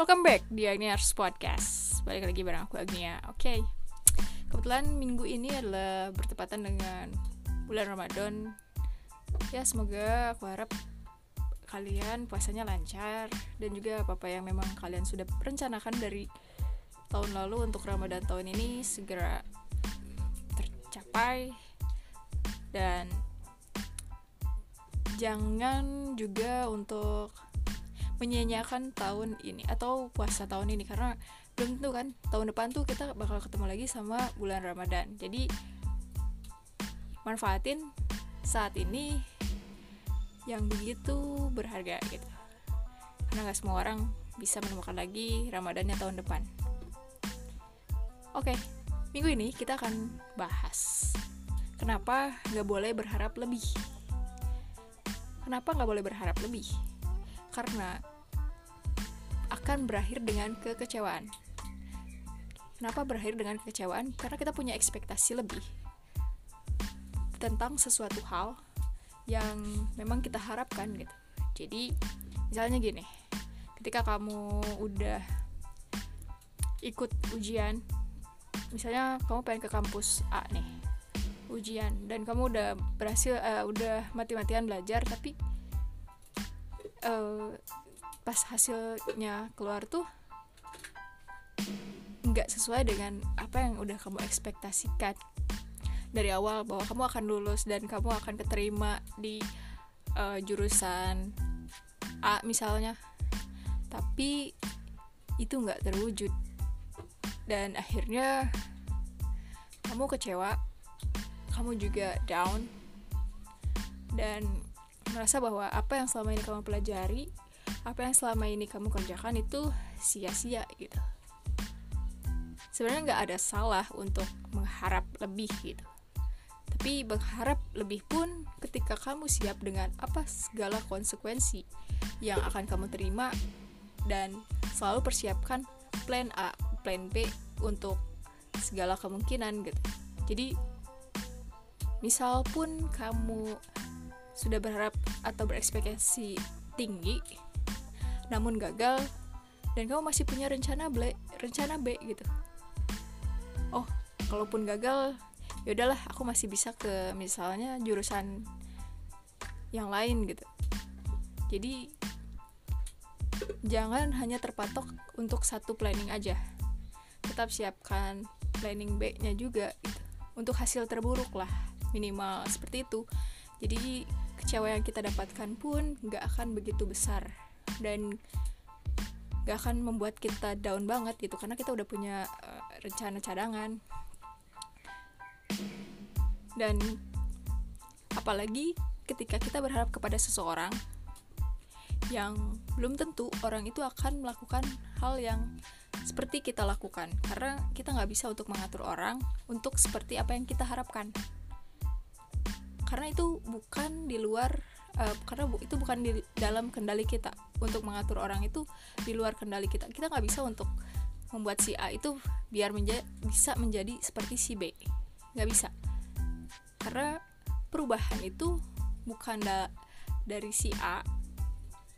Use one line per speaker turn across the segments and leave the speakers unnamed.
Welcome back di Agniars Podcast. Balik lagi bareng aku Agnia. Oke. Okay. Kebetulan minggu ini adalah bertepatan dengan bulan Ramadan. Ya semoga aku harap kalian puasanya lancar Dan juga apa-apa yang memang kalian sudah rencanakan dari tahun lalu untuk Ramadan tahun ini Segera tercapai. Dan jangan juga untuk menyanyiakan tahun ini atau puasa tahun ini. Karena belum tentu kan tahun depan tuh kita bakal ketemu lagi sama bulan Ramadan. Jadi manfaatin saat ini yang begitu berharga gitu. Karena nggak semua orang bisa menemukan lagi Ramadannya tahun depan. Oke minggu ini kita akan bahas kenapa nggak boleh berharap lebih. Kenapa nggak boleh berharap lebih? Karena akan berakhir dengan kekecewaan. Kenapa berakhir dengan kekecewaan? Karena kita punya ekspektasi lebih tentang sesuatu hal yang memang kita harapkan gitu. Jadi, misalnya gini, ketika kamu udah ikut ujian, misalnya kamu pengen ke kampus A nih, ujian dan kamu udah berhasil uh, udah mati-matian belajar tapi uh, pas hasilnya keluar tuh nggak sesuai dengan apa yang udah kamu ekspektasikan dari awal bahwa kamu akan lulus dan kamu akan keterima di uh, jurusan A misalnya. Tapi itu nggak terwujud. Dan akhirnya kamu kecewa kamu juga down dan merasa bahwa apa yang selama ini kamu pelajari apa yang selama ini kamu kerjakan itu sia-sia gitu sebenarnya nggak ada salah untuk mengharap lebih gitu tapi berharap lebih pun ketika kamu siap dengan apa segala konsekuensi yang akan kamu terima dan selalu persiapkan plan A, plan B untuk segala kemungkinan gitu. Jadi misal pun kamu sudah berharap atau berekspektasi tinggi namun gagal dan kamu masih punya rencana B rencana B gitu. Oh kalaupun gagal ya udahlah aku masih bisa ke misalnya jurusan yang lain gitu. Jadi jangan hanya terpatok untuk satu planning aja. Tetap siapkan planning B-nya juga gitu. Untuk hasil terburuk lah minimal seperti itu. Jadi kecewa yang kita dapatkan pun nggak akan begitu besar dan gak akan membuat kita down banget gitu karena kita udah punya uh, rencana cadangan. Dan apalagi ketika kita berharap kepada seseorang yang belum tentu orang itu akan melakukan hal yang seperti kita lakukan karena kita nggak bisa untuk mengatur orang untuk seperti apa yang kita harapkan. Karena itu bukan di luar uh, karena itu bukan di dalam kendali kita untuk mengatur orang itu di luar kendali kita. Kita nggak bisa untuk membuat si A itu biar menja bisa menjadi seperti si B. Nggak bisa. Karena perubahan itu bukan da dari si A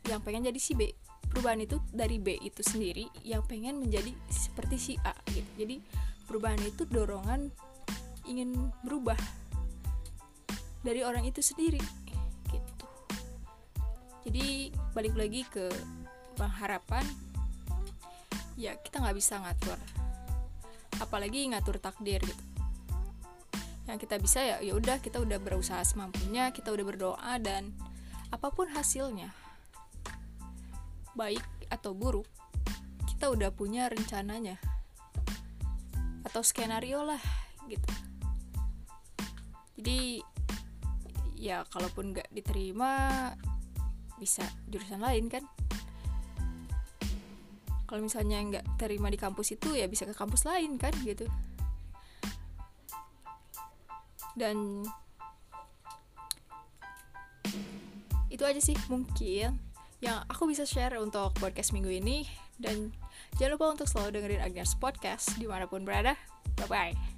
yang pengen jadi si B. Perubahan itu dari B itu sendiri yang pengen menjadi seperti si A gitu. Jadi perubahan itu dorongan ingin berubah dari orang itu sendiri jadi balik lagi ke pengharapan. Ya kita nggak bisa ngatur. Apalagi ngatur takdir gitu. Yang kita bisa ya ya udah kita udah berusaha semampunya kita udah berdoa dan apa pun hasilnya baik atau buruk kita udah punya rencananya. Atau skenario lah gitu. Jadi ya kalaupun nggak diterima bisa jurusan lain kan? Kalau misalnya nggak terima di kampus itu ya bisa ke kampus lain kan gitu. Dan itu aja sih mungkin yang aku bisa share untuk podcast minggu ini. Dan jangan lupa untuk selalu dengerin Agnes Podcast di mana pun berada. Bye bye